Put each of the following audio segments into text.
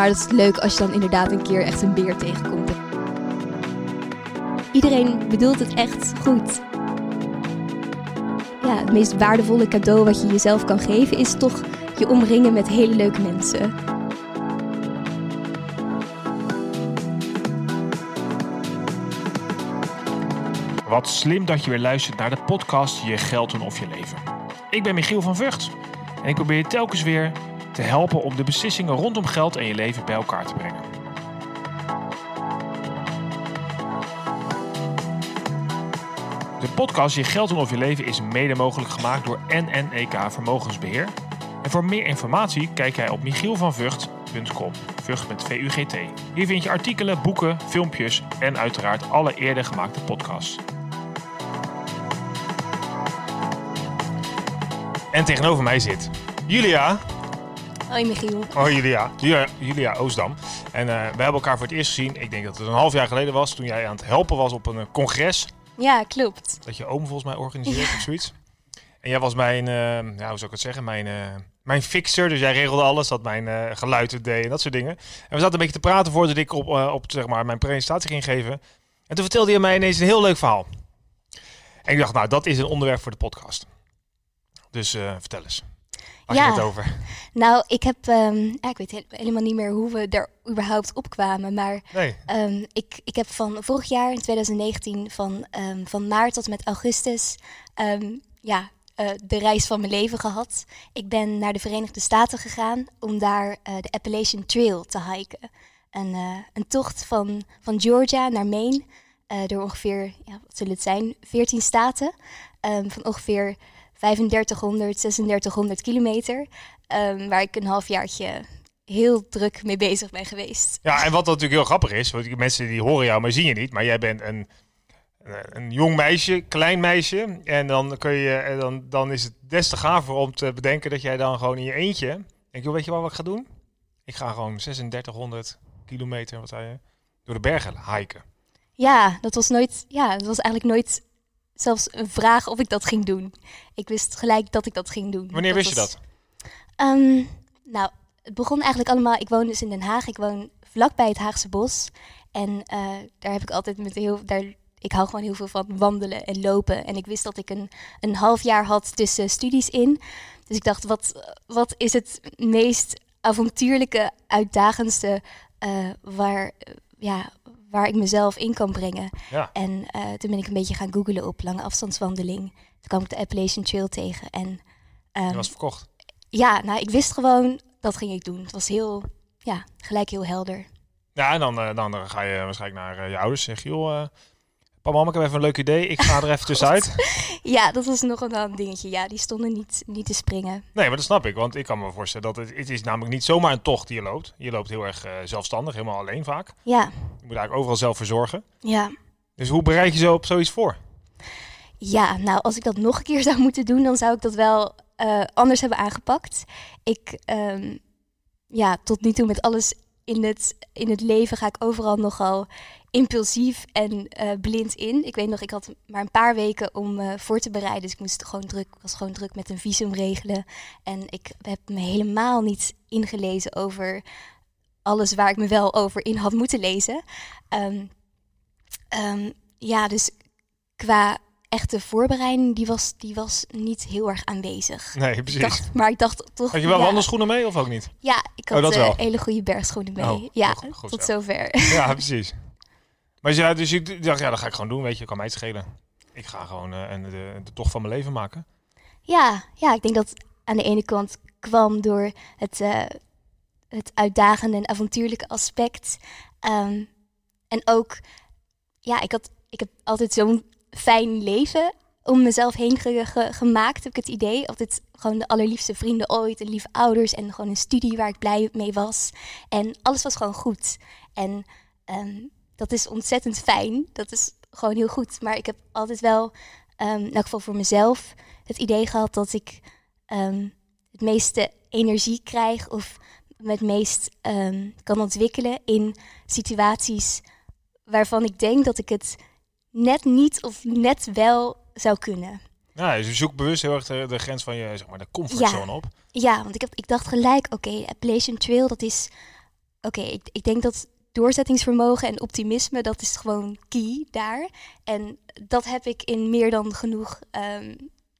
Maar dat is leuk als je dan inderdaad een keer echt een beer tegenkomt. Iedereen bedoelt het echt goed. Ja, het meest waardevolle cadeau wat je jezelf kan geven is toch je omringen met hele leuke mensen. Wat slim dat je weer luistert naar de podcast Je Geld doen of Je Leven. Ik ben Michiel van Vught en ik probeer je telkens weer te helpen om de beslissingen rondom geld en je leven bij elkaar te brengen. De podcast Je Geld doen of Je Leven is mede mogelijk gemaakt door NNEK Vermogensbeheer. En voor meer informatie kijk jij op michielvanvugt.com. Vught met V-U-G-T. Hier vind je artikelen, boeken, filmpjes en uiteraard alle eerder gemaakte podcasts. En tegenover mij zit Julia. Hoi Michiel. Oh, Julia. Julia, Julia Oostdam. En eh, we hebben elkaar voor het eerst gezien. Ik denk dat het een half jaar geleden was. Toen jij aan het helpen was op een eh, congres. Ja, klopt. Dat je oom volgens mij organiseert of zoiets. En jij was mijn, ja, hoe zou ik het zeggen? Mijn, mijn fixer. Dus jij regelde alles. Dat mijn geluid het deed en dat soort dingen. En we zaten een beetje te praten voordat ik op, op zeg maar, mijn presentatie ging geven. En toen vertelde je mij ineens een heel leuk verhaal. En ik dacht, nou, dat is een onderwerp voor de podcast. Dus vertel eens. Ja. het over? Nou, ik heb, ehm, ja, ik weet he- helemaal niet meer hoe we er überhaupt op kwamen, maar Nee. Ehm, ik, ik heb van vorig jaar, in 2019, van, ehm, van maart tot met augustus, ja, eh, de reis van mijn leven gehad. Ik ben naar de Verenigde Staten gegaan om daar eh, de Appalachian Trail te hiken. Een, eh, een tocht van, van Georgia naar Maine, door ongeveer, ja, wat zullen het zijn, 14 staten, van ongeveer 3500, 3600 kilometer, ehm, waar ik een halfjaartje heel druk mee bezig ben geweest. Ja, en wat natuurlijk heel grappig is, want die mensen die horen jou, maar zien je niet. Maar jij bent een, een, een jong meisje, klein meisje. En dan, kun je, eh, dan, dan is het des te gaver om te bedenken dat jij dan gewoon in je eentje... Denk je, weet je wat ik ga doen? Ik ga gewoon 3600 kilometer, wat zei je, door de bergen hiken. Ja, dat was nooit. Ja, dat was eigenlijk nooit zelfs een vraag of ik dat ging doen. Ik wist gelijk dat ik dat ging doen. Wanneer wist je dat? Ehm, nou, het begon eigenlijk allemaal. Ik woon dus in Den Haag. Ik woon vlakbij het Haagse Bos. En eh, daar heb ik altijd met heel. Daar, ik hou gewoon heel veel van wandelen en lopen. En ik wist dat ik een, een half jaar had tussen studies in. Dus ik dacht, wat, wat is het meest avontuurlijke, uitdagendste eh, waar, ja, waar ik mezelf in kan brengen? Ja. En eh, toen ben ik een beetje gaan googlen op lange afstandswandeling. Toen kwam ik de Appalachian Trail tegen. En ehm, Dat was verkocht. ja, nou, ik wist gewoon dat ging ik doen. Het was heel, ja, gelijk heel helder. Ja, en dan, eh, dan eh, ga je waarschijnlijk naar je ouders en zeg Papa, mam, ik heb even een leuk idee. Ik ga er even tussenuit. Ja, dat was nog een dingetje. Ja, die stonden niet, niet te springen. Nee, maar dat snap ik. Want ik kan me voorstellen dat het, het is namelijk niet zomaar een tocht die je loopt. Je loopt heel erg eh, zelfstandig, helemaal alleen vaak. Ja, Je moet eigenlijk overal zelf verzorgen. ja. Dus hoe bereid je zo op zoiets voor? Ja, nou, als ik dat nog een keer zou moeten doen, dan zou ik dat wel eh, anders hebben aangepakt. Ik, ehm, ja, tot nu toe met alles in het, in het leven ga ik overal nogal impulsief en eh, blind in. Ik weet nog, ik had maar een paar weken om eh, voor te bereiden. Dus ik moest gewoon druk, was gewoon druk met een visum regelen. En ik heb me helemaal niet ingelezen over alles waar ik me wel over in had moeten lezen. Ehm, ehm, ja, dus qua echte voorbereiding, die was, die was niet heel erg aanwezig. Nee, Ik precies. dacht, maar ik dacht toch... Had je wel ja, wandelschoenen mee of ook niet? Ja, ik Oh, had eh, hele goede bergschoenen mee. Oh, ja, goed- goed tot zo. zover. Ja, precies. Maar ja, dus ik dacht, ja, dat ga ik gewoon doen. Weet je, kan mij het schelen. Ik ga gewoon eh, en de, de tocht van mijn leven maken. Ja, ja, ik denk dat aan de ene kant kwam door het, eh, het uitdagende en avontuurlijke aspect. Ehm, en ook, ja, ik, had, ik heb altijd zo'n fijn leven om mezelf heen ge- ge- gemaakt, heb ik het idee. Altijd gewoon de allerliefste vrienden ooit, en lieve ouders en gewoon een studie waar ik blij mee was. En alles was gewoon goed. En ehm, dat is ontzettend fijn. Dat is gewoon heel goed. Maar ik heb altijd wel, ehm, in elk geval voor mezelf, het idee gehad dat ik ehm, het meeste energie krijg of me het meest kan ontwikkelen in situaties waarvan ik denk dat ik het net niet of net wel zou kunnen. Ja, dus je zoekt bewust heel erg de, de grens van je, zeg maar, de comfortzone op. Ja, want ik, heb, ik dacht gelijk, oké, Appalachian Trail, dat is oké, ik, ik denk dat doorzettingsvermogen en optimisme, dat is gewoon key daar. En dat heb ik in meer dan genoeg, ehm,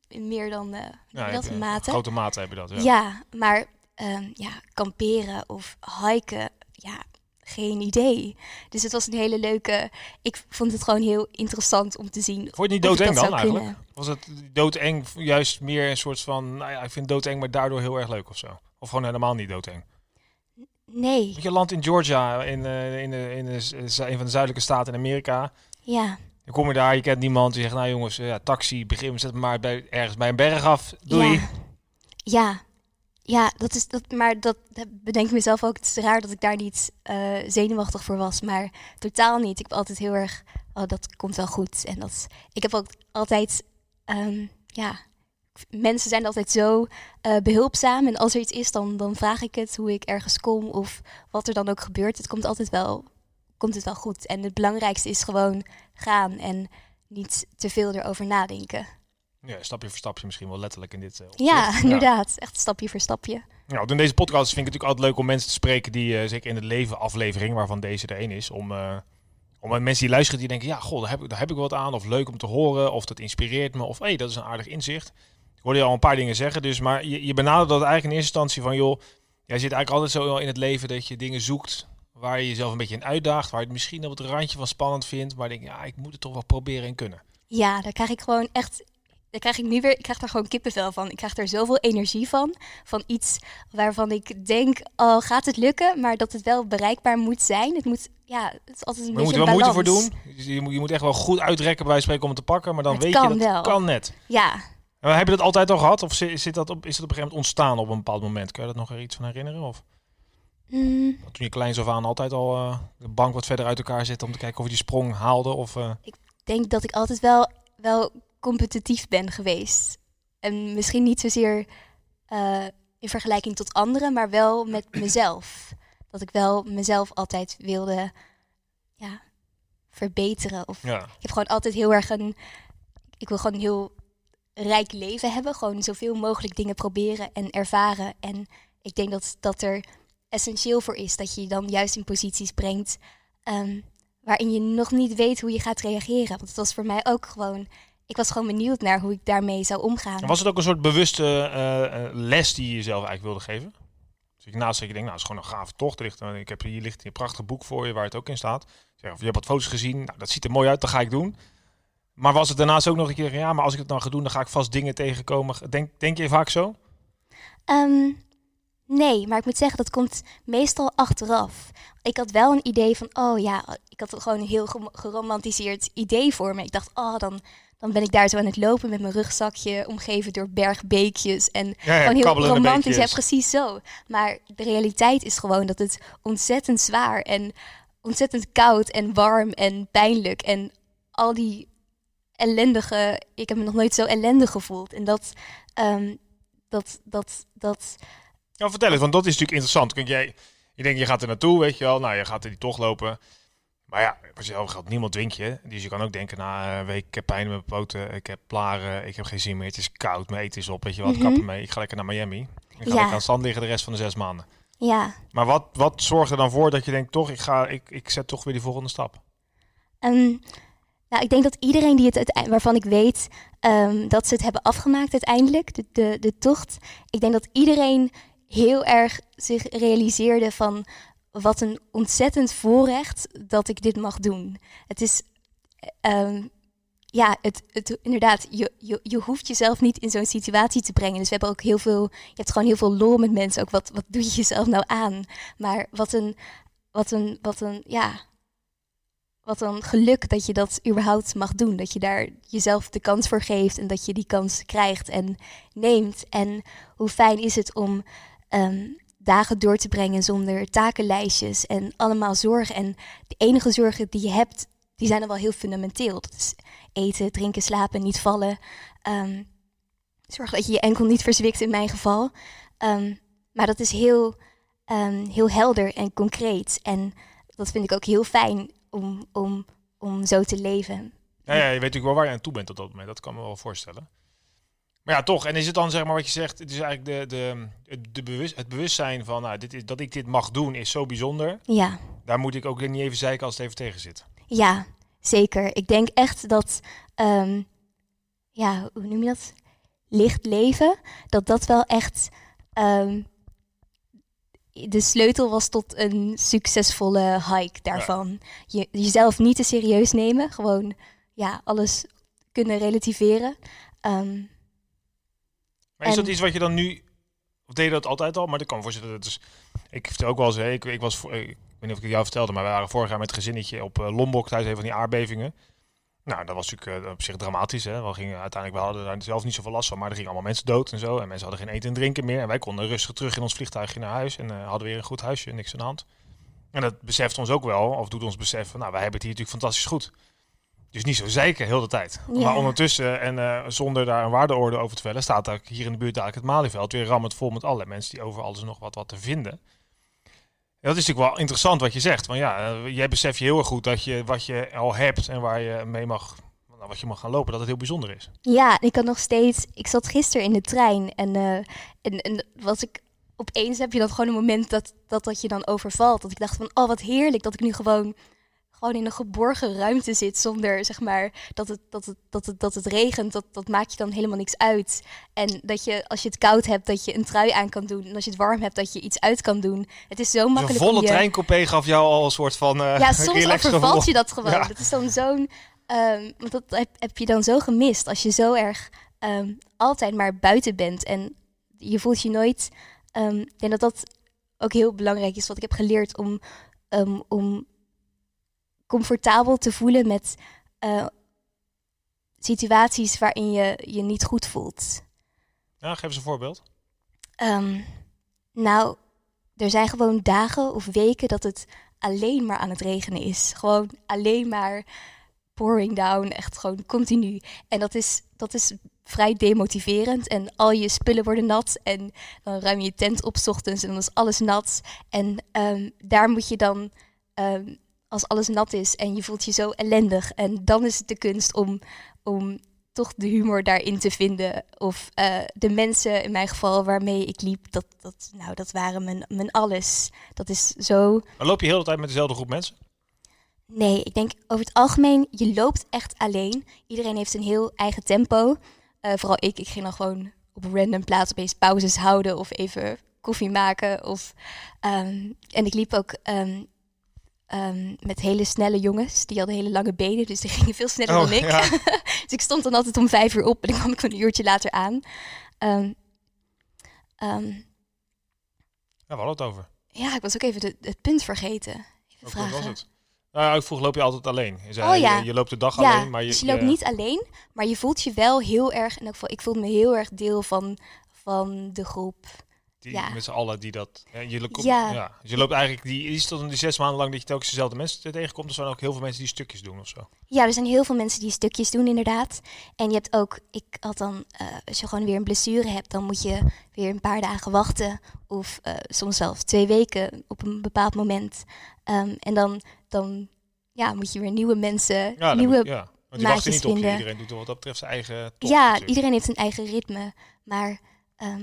in meer dan uh, Ja, dat je- mate. Grote mate heb je dat. Ja. Ja, maar ehm, ja, kamperen of hiken, ja, geen idee. Dus het was een hele leuke. Ik vond het gewoon heel interessant om te zien. Vond je het niet doodeng dan eigenlijk? kunnen. Was het doodeng juist meer een soort van, nou ja, ik vind doodeng, maar daardoor heel erg leuk of zo? Of gewoon helemaal niet doodeng? Nee, je land in Georgia, in, eh, in, de, in de, z- een van de zuidelijke staten in Amerika. ja, Dan kom je daar, je kent niemand. Je zegt, nou jongens, eh, ja, taxi, begin, zet maar bij, ergens bij een berg af. Doei. Ja. Ja, ja dat is dat. Maar dat bedenk ik mezelf ook. Het is raar dat ik daar niet eh, zenuwachtig voor was, maar totaal niet. Ik ben altijd heel erg. Oh, dat komt wel goed. En dat. Ik heb ook altijd. ehm, ja, mensen zijn altijd zo eh, behulpzaam. En als er iets is, dan, dan vraag ik het hoe ik ergens kom of wat er dan ook gebeurt. Het komt altijd wel, komt het wel goed. En het belangrijkste is gewoon gaan en niet te veel erover nadenken. Ja, stapje voor stapje misschien wel letterlijk in dit eh, Ja, inderdaad. Echt stapje voor stapje. Nou, in deze podcast vind ik het natuurlijk altijd leuk om mensen te spreken die, eh, zeker in het leven aflevering, waarvan deze er één is, om, eh, om mensen die luisteren die denken, ja, goh, daar heb, ik, daar heb ik wat aan, of leuk om te horen, of dat inspireert me, of hé, dat is een aardig inzicht. Ik hoorde je al een paar dingen zeggen, dus, maar je, je benadert dat eigenlijk in eerste instantie van, joh, jij zit eigenlijk altijd zo in het leven dat je dingen zoekt waar je jezelf een beetje in uitdaagt, waar je het misschien op het randje van spannend vindt, maar denk ja, ik moet het toch wel proberen en kunnen. Ja, daar krijg ik gewoon echt. Daar krijg ik nu weer. Ik krijg daar gewoon kippenvel van. Ik krijg er zoveel energie van. Van iets waarvan ik denk, oh, gaat het lukken? Maar dat het wel bereikbaar moet zijn. Het moet, ja, het is altijd een Maar je moet er wel moeite voor doen. Je moet, je moet echt wel goed uitrekken bij spreken om het te pakken, maar dan Het weet je dat wel. het kan net. Ja, Maar heb je dat altijd al gehad? Of zit, dat op, is dat op een gegeven moment ontstaan op een bepaald moment? Kun je dat nog er iets van herinneren? Of mm, toen je klein zo aan altijd al eh, de bank wat verder uit elkaar zit om te kijken of je die sprong haalde? Of, eh, ik denk dat ik altijd wel, wel competitief ben geweest. En misschien niet zozeer eh, in vergelijking tot anderen, maar wel met mezelf. Dat ik wel mezelf altijd wilde ja, verbeteren of ja. Ik heb gewoon altijd heel erg een. Ik wil gewoon een heel rijk leven hebben. Gewoon zoveel mogelijk dingen proberen en ervaren. En ik denk dat dat er essentieel voor is. Dat je je dan juist in posities brengt. ehm, waarin je nog niet weet hoe je gaat reageren. Want het was voor mij ook gewoon. Ik was gewoon benieuwd naar hoe ik daarmee zou omgaan. Was het ook een soort bewuste eh, eh, les die je jezelf eigenlijk wilde geven? Dus ik naast dat je denkt, nou, het is gewoon een gave tocht. Ik heb hier ligt een prachtig boek voor je waar het ook in staat. Zeg, of je hebt wat foto's gezien, nou, dat ziet er mooi uit, dat ga ik doen. Maar was het daarnaast ook nog een keer, ja, maar als ik het dan ga doen, dan ga ik vast dingen tegenkomen. Denk, denk je vaak zo? Ehm, nee, maar ik moet zeggen, dat komt meestal achteraf. Ik had wel een idee van, oh ja, ik had gewoon een heel geromantiseerd idee voor me. Ik dacht, oh, dan, dan ben ik daar zo aan het lopen met mijn rugzakje, omgeven door bergbeekjes. En Ja, ja, gewoon heel romantisch, ja, precies zo. Maar de realiteit is gewoon dat het ontzettend zwaar en ontzettend koud en warm en pijnlijk. En al die ellendige, ik heb me nog nooit zo ellendig gevoeld. En dat, ehm, dat, dat, dat, Ja, vertel eens, want dat is natuurlijk interessant. Kijk, jij, je denkt, je gaat er naartoe, weet je wel. Nou, je gaat er die tocht lopen. Maar ja, voor jezelf geldt, niemand dwingt je. Dus je kan ook denken, na een week, ik heb pijn in mijn poten, ik heb plaren, ik heb geen zin meer, het is koud, mijn eten is op, weet je wat, kappen mee. Ik ga lekker naar Miami. Ik ga Ja. lekker aan het strand liggen de rest van de zes maanden. ja. Maar wat, wat zorgt er dan voor dat je denkt, toch, ik, ga, ik, ik zet toch weer die volgende stap? Ehm, nou, ik denk dat iedereen die het waarvan ik weet ehm, dat ze het hebben afgemaakt uiteindelijk, de, de, de tocht. Ik denk dat iedereen heel erg zich realiseerde van wat een ontzettend voorrecht dat ik dit mag doen. Het is, ehm, ja, het, het, inderdaad, je, je, je hoeft jezelf niet in zo'n situatie te brengen. Dus we hebben ook heel veel, je hebt gewoon heel veel lol met mensen. Ook wat, wat doe je jezelf nou aan? Maar wat een, wat een, wat een, ja, wat een geluk dat je dat überhaupt mag doen. Dat je daar jezelf de kans voor geeft en dat je die kans krijgt en neemt. En hoe fijn is het om ehm, dagen door te brengen zonder takenlijstjes en allemaal zorgen. En de enige zorgen die je hebt, die zijn dan wel heel fundamenteel. Dat is eten, drinken, slapen, niet vallen. Ehm, zorg dat je je enkel niet verzwikt in mijn geval. Ehm, maar dat is heel, ehm, heel helder en concreet. En dat vind ik ook heel fijn om, om, om zo te leven. Ja, ja, je weet natuurlijk wel waar je aan toe bent op dat moment, dat kan me wel voorstellen. Maar ja, toch. En is het dan zeg maar wat je zegt, het is eigenlijk de, de, bewust, het bewustzijn van nou, dit is, dat ik dit mag doen is zo bijzonder. Ja, Daar moet ik ook niet even zeiken als het even tegen zit. ja, zeker. Ik denk echt dat, ehm, ja, hoe noem je dat? Licht leven, dat dat wel echt ehm, de sleutel was tot een succesvolle hike daarvan. Je, jezelf niet te serieus nemen, gewoon ja, alles kunnen relativeren. Ehm, Maar is En- dat iets wat je dan nu, of deed je dat altijd al? Maar dat kan voorstellen. Dat is, ik vertel ook wel eens, ik, ik was, ik weet niet of ik het jou vertelde, maar we waren vorig jaar met het gezinnetje op eh, Lombok tijdens een van die aardbevingen. Nou, dat was natuurlijk eh, op zich dramatisch. Hè. We gingen uiteindelijk, we hadden daar zelf niet zoveel last van, maar er gingen allemaal mensen dood en zo. En mensen hadden geen eten en drinken meer. En wij konden rustig terug in ons vliegtuigje naar huis en eh, hadden weer een goed huisje, niks aan de hand. En dat beseft ons ook wel, of doet ons beseffen, nou, wij hebben het hier natuurlijk fantastisch goed. Dus niet zo zeiken heel de tijd. Ja. Maar ondertussen, en eh, zonder daar een waardeorde over te vellen, staat daar hier in de buurt eigenlijk het Malieveld weer rammend vol met allerlei mensen die over alles nog wat, wat te vinden. Ja, dat is natuurlijk wel interessant wat je zegt. Want ja, eh, jij beseft je heel erg goed dat je wat je al hebt en waar je mee mag, nou, wat je mag gaan lopen, dat het heel bijzonder is. Ja, en ik kan nog steeds. Ik zat gisteren in de trein en, eh, en, en was ik. Opeens heb je dan gewoon een moment dat, dat dat je dan overvalt. Dat ik dacht van, oh wat heerlijk dat ik nu gewoon, gewoon in een geborgen ruimte zit. Zonder zeg maar dat het, dat het, dat het, dat het regent. Dat, dat maakt je dan helemaal niks uit. En dat je als je het koud hebt, dat je een trui aan kan doen. En als je het warm hebt, dat je iets uit kan doen. Het is zo Dus een makkelijk. volle je... treincoupé gaf jou al een soort van eh Ja, soms overvalt gevoel. je dat gewoon. Ja. Dat is dan zo'n. ehm, want dat heb, heb je dan zo gemist als je zo erg ehm, altijd maar buiten bent en je voelt je nooit. ehm, ik denk dat dat ook heel belangrijk is wat ik heb geleerd om, om comfortabel te voelen met eh, situaties waarin je je niet goed voelt. Ja, geef eens een voorbeeld. Ehm, nou, er zijn gewoon dagen of weken dat het alleen maar aan het regenen is. Gewoon alleen maar pouring down, echt gewoon continu. En dat is, dat is vrij demotiverend. En al je spullen worden nat. En dan ruim je je tent op 's ochtends en dan is alles nat. En ehm, daar moet je dan, ehm, als alles nat is en je voelt je zo ellendig. En dan is het de kunst om, om toch de humor daarin te vinden. Of eh, de mensen, in mijn geval, waarmee ik liep, dat, dat, nou, dat waren mijn, mijn alles. Dat is zo. Maar loop je heel de tijd met dezelfde groep mensen? Nee, ik denk over het algemeen, je loopt echt alleen. Iedereen heeft een heel eigen tempo. Eh, vooral ik, ik ging dan gewoon op een random plaats opeens pauzes houden of even koffie maken. Of, ehm, en ik liep ook ehm, ehm, met hele snelle jongens. Die hadden hele lange benen, dus die gingen veel sneller dan ik. Oh, ja. dus ik stond dan altijd om vijf uur op en dan kwam ik een uurtje later aan. Ehm, ehm, Ja, we hadden het over. ja, ik was ook even de, het punt vergeten. Even vragen. was het? Nou, ja, ik vroeg, loop je altijd alleen? Je, zei, Oh, ja. je, je loopt de dag Ja, alleen, maar je, dus je loopt niet alleen, maar je voelt je wel heel erg, in elk geval, ik voelde me heel erg deel van, van de groep. Die, Ja. Met z'n allen die dat... Ja, je, lo- komt- Ja. ja. Dus je loopt eigenlijk... Die, is dan die zes maanden lang dat je telkens dezelfde mensen tegenkomt? Of zijn er ook heel veel mensen die stukjes doen of zo? Ja, er zijn heel veel mensen die stukjes doen inderdaad. En je hebt ook, ik had dan, eh, als je gewoon weer een blessure hebt, dan moet je weer een paar dagen wachten. Of eh, soms zelfs twee weken op een bepaald moment. Ehm, en dan, dan ja, moet je weer nieuwe mensen, Ja, nieuwe moet- ja. Want die wachten niet op je. vinden. Iedereen doet er wat dat betreft zijn eigen tocht ja, natuurlijk. iedereen heeft een eigen ritme. Maar ehm,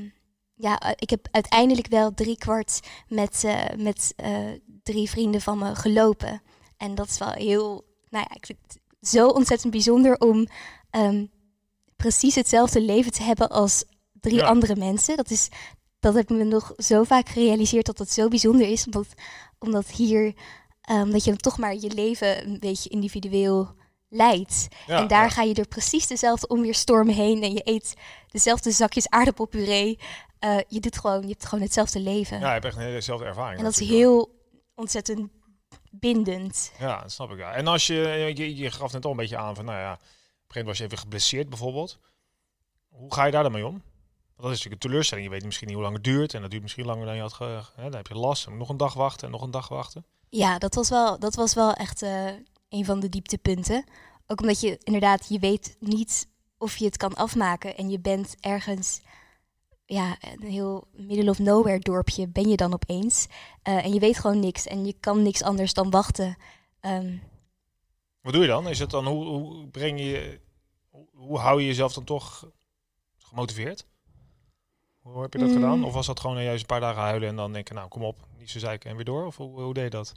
ja, eh, ik heb uiteindelijk wel drie kwart met, eh, met eh, drie vrienden van me gelopen. En dat is wel heel, nou ja, ik vind het zo ontzettend bijzonder om ehm, precies hetzelfde leven te hebben als drie Ja. andere mensen. Dat is, dat heb ik me nog zo vaak gerealiseerd dat dat zo bijzonder is. Omdat, omdat hier, ehm, dat je dan toch maar je leven een beetje individueel leidt. Ja, en daar ja. ga je door precies dezelfde onweerstormen heen. En je eet dezelfde zakjes aardappelpuree. Eh, je doet gewoon, je hebt gewoon hetzelfde leven. Ja, je hebt echt een hele ervaring. en dat is heel ontzettend bindend. Ja, dat snap ik. Ja. En als je, je, je gaf net al een beetje aan van, nou ja, op een gegeven moment was je even geblesseerd bijvoorbeeld. Hoe ga je daar dan mee om? Want dat is natuurlijk een teleurstelling. Je weet misschien niet hoe lang het duurt. En dat duurt misschien langer dan je had. Ge, hè, dan heb je last. En nog een dag wachten en nog een dag wachten. Ja, dat was wel, dat was wel echt eh, een van de dieptepunten. Ook omdat je inderdaad, je weet niet of je het kan afmaken. En je bent ergens, ja, een heel middle of nowhere dorpje ben je dan opeens. Eh, en je weet gewoon niks. En je kan niks anders dan wachten. Ehm, Wat doe je dan? Is het dan hoe, hoe breng je, hoe, hou je jezelf dan toch gemotiveerd? Hoe heb je dat Mm. gedaan? Of was dat gewoon juist een paar dagen huilen en dan denken, nou kom op, niet zo zeiken en weer door? Of hoe, hoe deed je dat?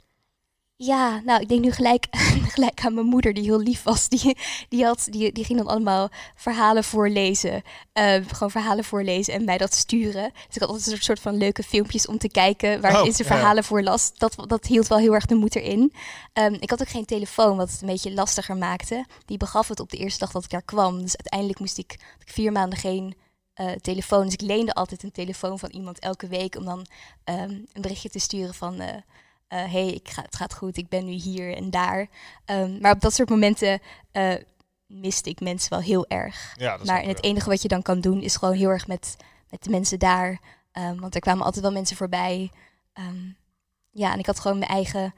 Ja, nou, ik denk nu gelijk, gelijk aan mijn moeder, die heel lief was. Die, die, had, die, die ging dan allemaal verhalen voorlezen. eh, gewoon verhalen voorlezen en mij dat sturen. Dus ik had altijd een soort van leuke filmpjes om te kijken waarin Oh, ze ja. verhalen voorlas. Dat, dat hield wel heel erg de moed erin. Ehm, ik had ook geen telefoon, wat het een beetje lastiger maakte. Die begaf het op de eerste dag dat ik daar kwam. Dus uiteindelijk moest ik, ik vier maanden geen eh, telefoon. Dus ik leende altijd een telefoon van iemand elke week om dan ehm, een berichtje te sturen van... eh, eh, hey, ik ga, het gaat goed, ik ben nu hier en daar. Ehm, maar op dat soort momenten eh, miste ik mensen wel heel erg. Ja, maar het enige wat je dan kan doen is gewoon heel erg met, met de mensen daar. Ehm, want er kwamen altijd wel mensen voorbij. Ehm, ja, en ik had gewoon mijn eigen.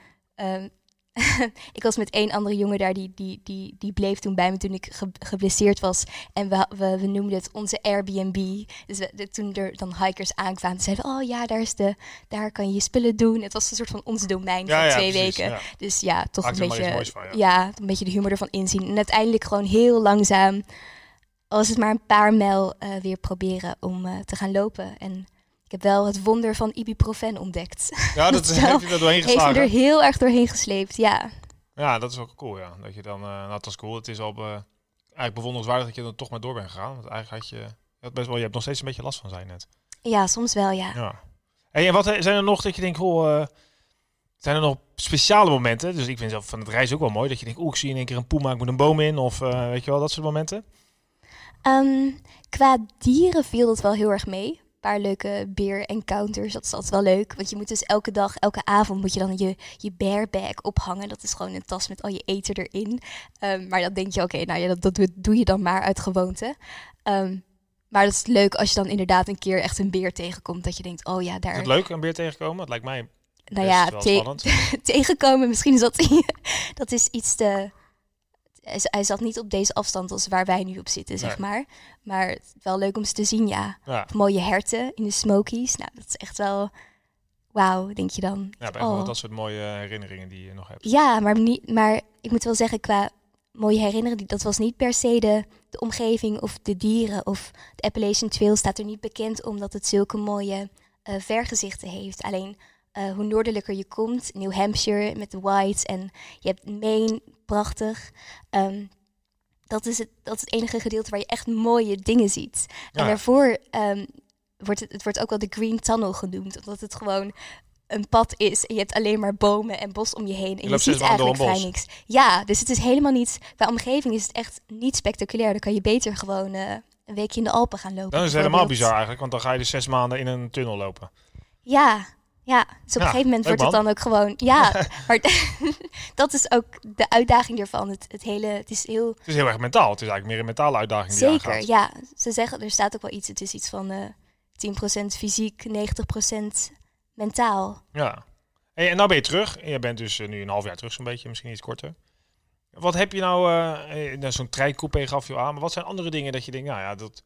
ik was met één andere jongen daar, die, die, die, die bleef toen bij me toen ik ge- geblesseerd was. En we, we, we noemden het onze Airbnb. Dus we, de- toen er dan hikers aankwamen, zeiden oh ja, daar, is de, daar kan je je spullen doen. Het was een soort van ons domein Ja, van ja, twee precies, weken. ja. Dus ja, toch Maakt een beetje, van, ja. ja, een beetje de humor ervan inzien. En uiteindelijk gewoon heel langzaam, al is het maar een paar mijl, eh, weer proberen om eh, te gaan lopen. En heb wel het wonder van ibuprofen ontdekt. Ja, dat dat heb je er doorheen Heeft me er geslagen. heel erg doorheen gesleept, ja. Ja, dat is ook cool, ja. Dat je dan, eh nou, dat is cool. Het is al be- eigenlijk bewonderenswaardig dat je er toch maar door bent gegaan. Want eigenlijk had je, best wel, je hebt nog steeds een beetje last van zijn net. Ja, soms wel, ja. Ja. Hey, en wat eh, zijn er nog dat je denkt, goh, eh, zijn er nog speciale momenten? Dus ik vind zelf van het reizen ook wel mooi dat je denkt, oeh, ik zie in één keer een poema, ik moet een boom in, of weet je wel, dat soort momenten. Ehm, qua dieren viel dat wel heel erg mee. Paar leuke beer-encounters, dat is altijd wel leuk. Want je moet dus elke dag, elke avond moet je dan je, je bearbag ophangen. Dat is gewoon een tas met al je eten erin. Ehm, maar dan denk je, oké, nou ja, dat, dat doe, doe je dan maar uit gewoonte. Ehm, maar dat is leuk als je dan inderdaad een keer echt een beer tegenkomt. Dat je denkt, oh ja, Is daar... het leuk een beer tegenkomen? Het lijkt mij nou ja, te- tegenkomen. Misschien is dat, dat is iets te. Hij zat niet op deze afstand als waar wij nu op zitten, zeg Nee. maar. Maar het wel leuk om ze te zien, ja. Mooie herten in de Smokies. Nou, dat is echt wel. Wauw, denk je dan. ja wel Oh. dat soort mooie herinneringen die je nog hebt. Ja, maar, niet, maar ik moet wel zeggen, qua mooie herinneringen, dat was niet per se de, de omgeving of de dieren. Of de Appalachian Trail staat er niet bekend omdat het zulke mooie eh, vergezichten heeft. Alleen eh, hoe noordelijker je komt, New Hampshire met de Whites en je hebt Maine, prachtig. Ehm, dat, is het, dat is het enige gedeelte waar je echt mooie dingen ziet. En daarvoor ehm, wordt het, het wordt ook wel de Green Tunnel genoemd, omdat het gewoon een pad is en je hebt alleen maar bomen en bos om je heen en je, ziet eigenlijk vrij niks. Ja, dus het is helemaal niet, qua omgeving is het echt niet spectaculair. Dan kan je beter gewoon eh, een weekje in de Alpen gaan lopen. Dan is helemaal bizar eigenlijk, want dan ga je dus zes maanden in een tunnel lopen. Ja, ja. Dus op Ja, een gegeven moment wordt het dan ook gewoon. Ja, maar dat is ook de uitdaging ervan. Het, het hele, het is heel Het is heel erg mentaal. Het is eigenlijk meer een mentale uitdaging die je zeker. aangaat. Ja, ze zeggen er staat ook wel iets. Het is iets van eh 10% fysiek, 90% mentaal. Ja. Hey, en nou ben je terug. En je bent dus eh, nu een half jaar terug zo'n beetje, misschien iets korter. Wat heb je nou, eh, nou, zo'n treincoupé gaf je aan, maar wat zijn andere dingen dat je denkt, nou ja, dat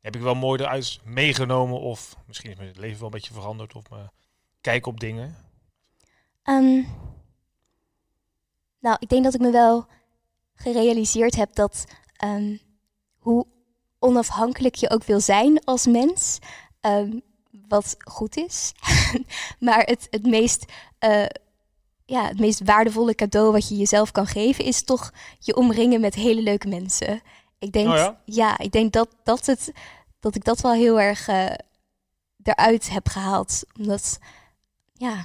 heb ik wel mooi eruit meegenomen of misschien is mijn leven wel een beetje veranderd of mijn kijk op dingen. Ehm, nou, ik denk dat ik me wel gerealiseerd heb dat ehm, hoe onafhankelijk je ook wil zijn als mens, ehm, wat goed is, maar het, het, meest, eh, ja, het meest waardevolle cadeau wat je jezelf kan geven, is toch je omringen met hele leuke mensen. Ik denk, Oh ja? ik denk dat, dat, het, dat ik dat wel heel erg eh, eruit heb gehaald. Omdat, ja,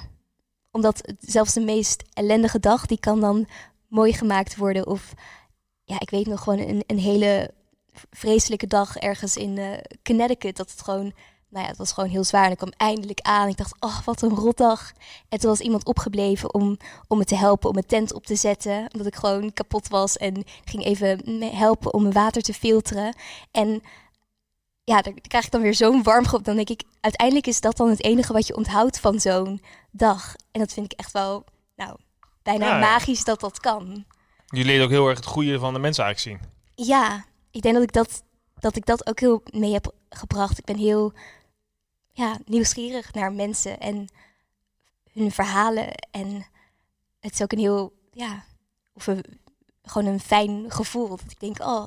omdat zelfs de meest ellendige dag, die kan dan mooi gemaakt worden. Of ja, ik weet nog gewoon een, een hele vreselijke dag ergens in eh, Connecticut. Dat het gewoon, nou ja, het was gewoon heel zwaar. En ik kwam eindelijk aan. Ik dacht, oh, wat een rotdag. En toen was iemand opgebleven om, om me te helpen, om mijn tent op te zetten. Omdat ik gewoon kapot was. En ging even me helpen om mijn water te filteren. En ja, daar krijg ik dan weer zo'n warm gevoel. Dan denk ik, uiteindelijk is dat dan het enige wat je onthoudt van zo'n dag. En dat vind ik echt wel, nou, bijna ja. magisch dat dat kan. Je leert ook heel erg het goede van de mensen eigenlijk zien. Ja, ik denk dat ik dat, dat ik dat ook heel mee heb gebracht. Ik ben heel ja, nieuwsgierig naar mensen en hun verhalen. En het is ook een heel, ja, of een, gewoon een fijn gevoel. Dat ik denk, oh,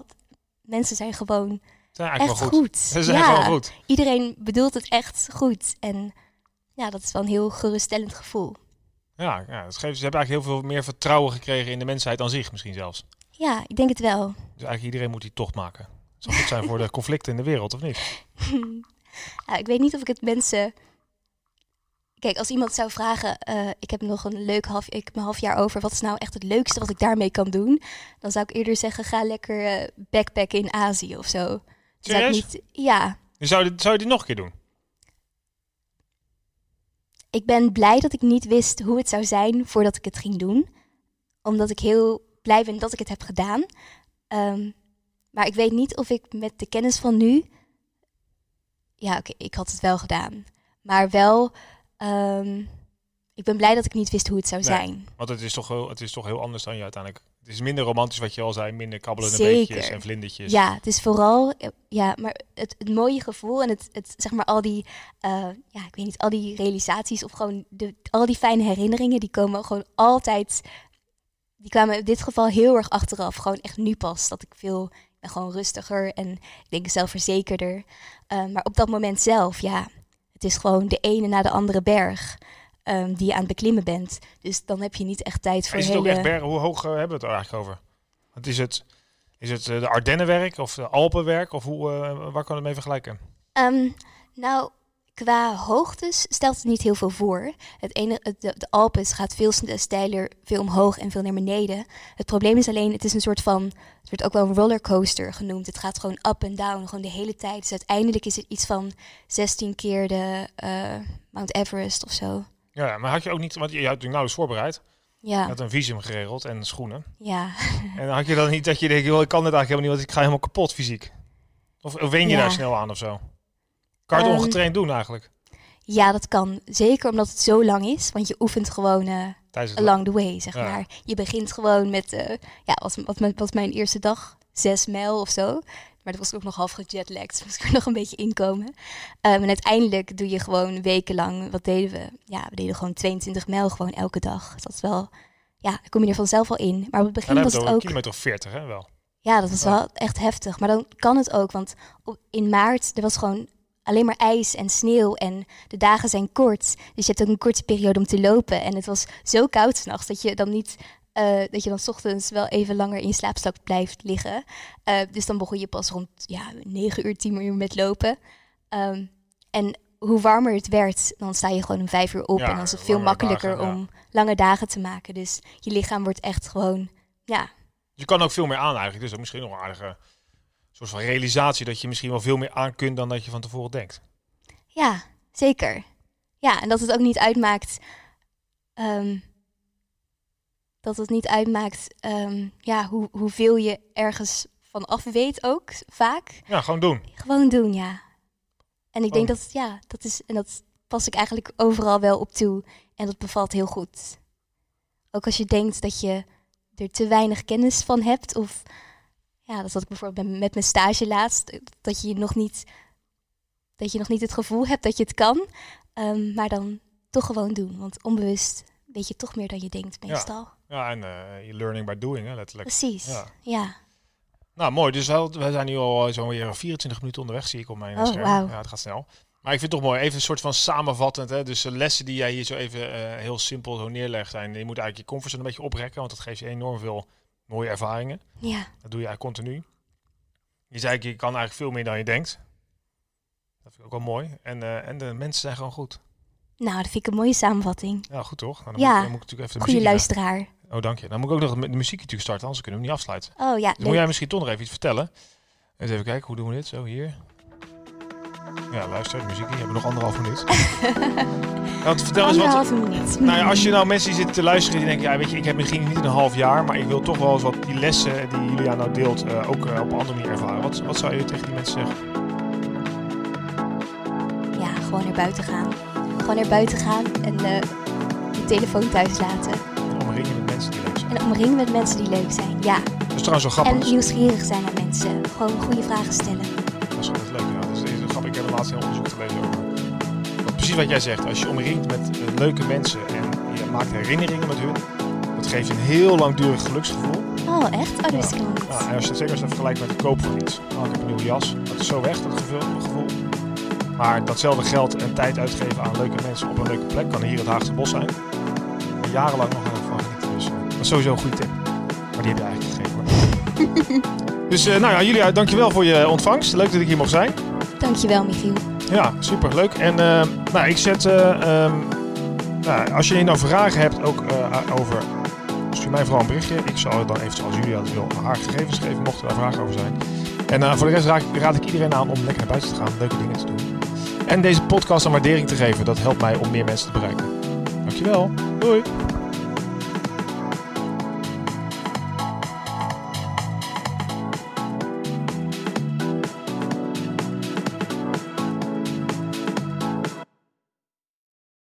mensen zijn gewoon Echt wel goed. goed. Ja, gewoon goed. iedereen bedoelt het echt goed. En ja, dat is wel een heel geruststellend gevoel. Ja, ja dat geeft, ze hebben eigenlijk heel veel meer vertrouwen gekregen in de mensheid aan zich misschien zelfs. Ja, ik denk het wel. Dus eigenlijk iedereen moet die tocht maken. Zal goed zijn voor de conflicten in de wereld, of niet? ja, ik weet niet of ik het mensen. Kijk, als iemand zou vragen, eh, ik heb nog een leuk half, ik een half jaar over, wat is nou echt het leukste wat ik daarmee kan doen? Dan zou ik eerder zeggen, ga lekker eh, backpacken in Azië of zo. Serieus? niet, ja, zou, je- zou je die nog een keer doen? ik ben blij dat ik niet wist hoe het zou zijn voordat ik het ging doen. Omdat ik heel blij ben dat ik het heb gedaan. Ehm, maar ik weet niet of ik met de kennis van nu. Ja, oké, ik had het wel gedaan. Maar wel. ehm, ik ben blij dat ik niet wist hoe het zou Nee. zijn. Want het is, toch heel, het is toch heel anders dan je uiteindelijk... Het is minder romantisch wat je al zei, minder kabbelende Zeker. beetjes en vlindertjes. Ja, het is vooral. Ja, maar het, het mooie gevoel en het, het zeg maar al die. eh, ja, ik weet niet, al die realisaties of gewoon de, al die fijne herinneringen, die komen gewoon altijd. Die kwamen in dit geval heel erg achteraf. Gewoon echt nu pas. Dat ik veel. Ben gewoon rustiger en ik denk zelfverzekerder. Eh, maar op dat moment zelf, ja. Het is gewoon de ene na de andere berg. Ehm, die je aan het beklimmen bent. Dus dan heb je niet echt tijd voor Is het ook hele... echt bergen? Hoe hoog eh, hebben we het er eigenlijk over? Want is het, is het eh, de Ardennenwerk of de Alpenwerk? Of hoe, eh, waar kan het mee vergelijken? Ehm, nou, qua hoogtes stelt het niet heel veel voor. Het ene, de, de Alpen gaat veel steiler, veel omhoog en veel naar beneden. Het probleem is alleen, het is een soort van, het wordt ook wel een rollercoaster genoemd. Het gaat gewoon up en down, gewoon de hele tijd. Dus uiteindelijk is het iets van 16 keer de Mount Everest of zo. Ja, maar had je ook niet... Want je had natuurlijk nauwelijks voorbereid. Je Ja, had een visum geregeld en schoenen. ja. En had je dan niet dat je denkt, ik kan dit eigenlijk helemaal niet, want ik ga helemaal kapot fysiek. Of, of wen je Ja. daar snel aan of zo? Kan je het Ehm, ongetraind doen eigenlijk? ja, dat kan. Zeker omdat het zo lang is, want je oefent gewoon... het along the way, zeg Ja. maar. Je begint gewoon met, eh, ja, wat, wat mijn eerste dag, zes mijl of zo. Maar dat was ook nog half gejetlagd, dus moest ik er nog een beetje inkomen. Ehm, en uiteindelijk doe je gewoon wekenlang, wat deden we? Ja, we deden gewoon 22 mijl gewoon elke dag. Dus dat is wel, ja, dan kom je er vanzelf al in. Maar op het begin was het een ook... kilometer of 40, hè, wel. Ja, dat was Ja. wel echt heftig. Maar dan kan het ook, want in maart er was gewoon alleen maar ijs en sneeuw en de dagen zijn kort. Dus je hebt ook een korte periode om te lopen. En het was zo koud s'nachts dat je dan niet, eh, dat je dan 's ochtends wel even langer in je slaapstak blijft liggen. Eh, dus dan begon je pas rond ja, 9 uur, 10 uur met lopen. Ehm, en hoe warmer het werd, dan sta je gewoon om vijf uur op. Ja, en dan is het veel makkelijker dagen, ja. om lange dagen te maken. Dus je lichaam wordt echt gewoon, ja, Je kan ook veel meer aan eigenlijk. Dus dat is misschien nog een aardige soort van realisatie dat je misschien wel veel meer aan kunt dan dat je van tevoren denkt. Ja, zeker. Ja, en dat het ook niet uitmaakt. ehm, dat het niet uitmaakt ehm, ja, hoe, hoeveel je ergens van af weet ook vaak. Ja, gewoon doen. Gewoon doen, ja. En ik denk Oh. dat, ja, dat is, en dat pas ik eigenlijk overal wel op toe. En dat bevalt heel goed. Ook als je denkt dat je er te weinig kennis van hebt. Of ja, dat had ik bijvoorbeeld met- met mijn stage laatst. Dat je nog niet, dat je nog niet het gevoel hebt dat je het kan. ehm, maar dan toch gewoon doen. Want onbewust weet je toch meer dan je denkt meestal. Ja, en eh, je learning by doing, hè, letterlijk. Precies, Ja. ja. Nou, mooi. Dus we zijn nu al eh, zo'n weer 24 minuten onderweg, zie ik op mijn eh, Oh, scherm. Ja, het gaat snel. Maar ik vind het toch mooi. Even een soort van samenvattend. Hè? Dus de lessen die jij hier zo even heel simpel zo neerlegt zijn. Je moet eigenlijk je comfortzone een beetje oprekken, want dat geeft je enorm veel mooie ervaringen. Ja, Dat doe je eigenlijk continu. Je zei, je kan eigenlijk veel meer dan je denkt. Dat vind ik ook wel mooi. En, en de mensen zijn gewoon goed. Nou, dat vind ik een mooie samenvatting. Ja, goed toch? Nou, dan, Ja, moet, dan moet ik natuurlijk even de Goede luisteraar. Oh, dank je. Dan moet ik ook nog met de muziek natuurlijk starten, anders kunnen we hem niet afsluiten. Oh ja, Dus moet jij misschien toch nog even iets vertellen? Eens even kijken, hoe doen we dit? Zo, hier. Ja, luister, de muziek. hier. We hebben nog anderhalf minuut. Want vertel eens wat... Minuut. Nou ja, als je nou mensen zitten te luisteren die denken, ja, weet je, ik heb misschien niet een half jaar, maar ik wil toch wel eens wat die lessen die Julia nou deelt eh, ook eh, op een andere manier ervaren. Wat, wat zou je tegen die mensen zeggen? Ja, gewoon naar buiten gaan. Gewoon naar buiten gaan en eh, je telefoon thuis laten. En omringen met mensen die leuk zijn. En omringen met mensen die leuk zijn. Ja. Dat is trouwens wel En grappig. nieuwsgierig zijn naar mensen. Gewoon goede vragen stellen. Dat is wel leuk. Ja. Dat is, is grappig. Ik heb laatst een onderzoek gelezen over. Want precies wat jij zegt. Als je omringt met eh, leuke mensen en je maakt herinneringen met hun, Dat geeft je een heel langdurig geluksgevoel. Oh, echt? Oh, dat wist ik niet. Ja, en als je, zeker als je het vergelijkt met de koop van iets. Oh, ik heb een nieuwe jas. Dat is zo weg, dat gevoel. Maar datzelfde geld en tijd uitgeven aan leuke mensen op een leuke plek kan hier het Haagse Bos zijn. En jarenlang nog aan van genieten. Dus eh, dat is sowieso een goede tip. Maar die heb je eigenlijk gegeven dus eh, nou ja, Julia, dankjewel voor je ontvangst. Leuk dat ik hier mocht zijn. Dankjewel, Michiel. Ja, super leuk. En eh, nou, ik zet. nou, als je nou vragen hebt ook over. Stuur mij vooral een berichtje. Ik zal dan eventueel als Julia dat wil haar gegevens geven, mochten daar vragen over zijn. En voor de rest raad, ik- raad ik iedereen aan om lekker naar buiten te gaan, leuke dingen te doen. En deze podcast een waardering te geven. Dat helpt mij om meer mensen te bereiken. Dankjewel. Doei.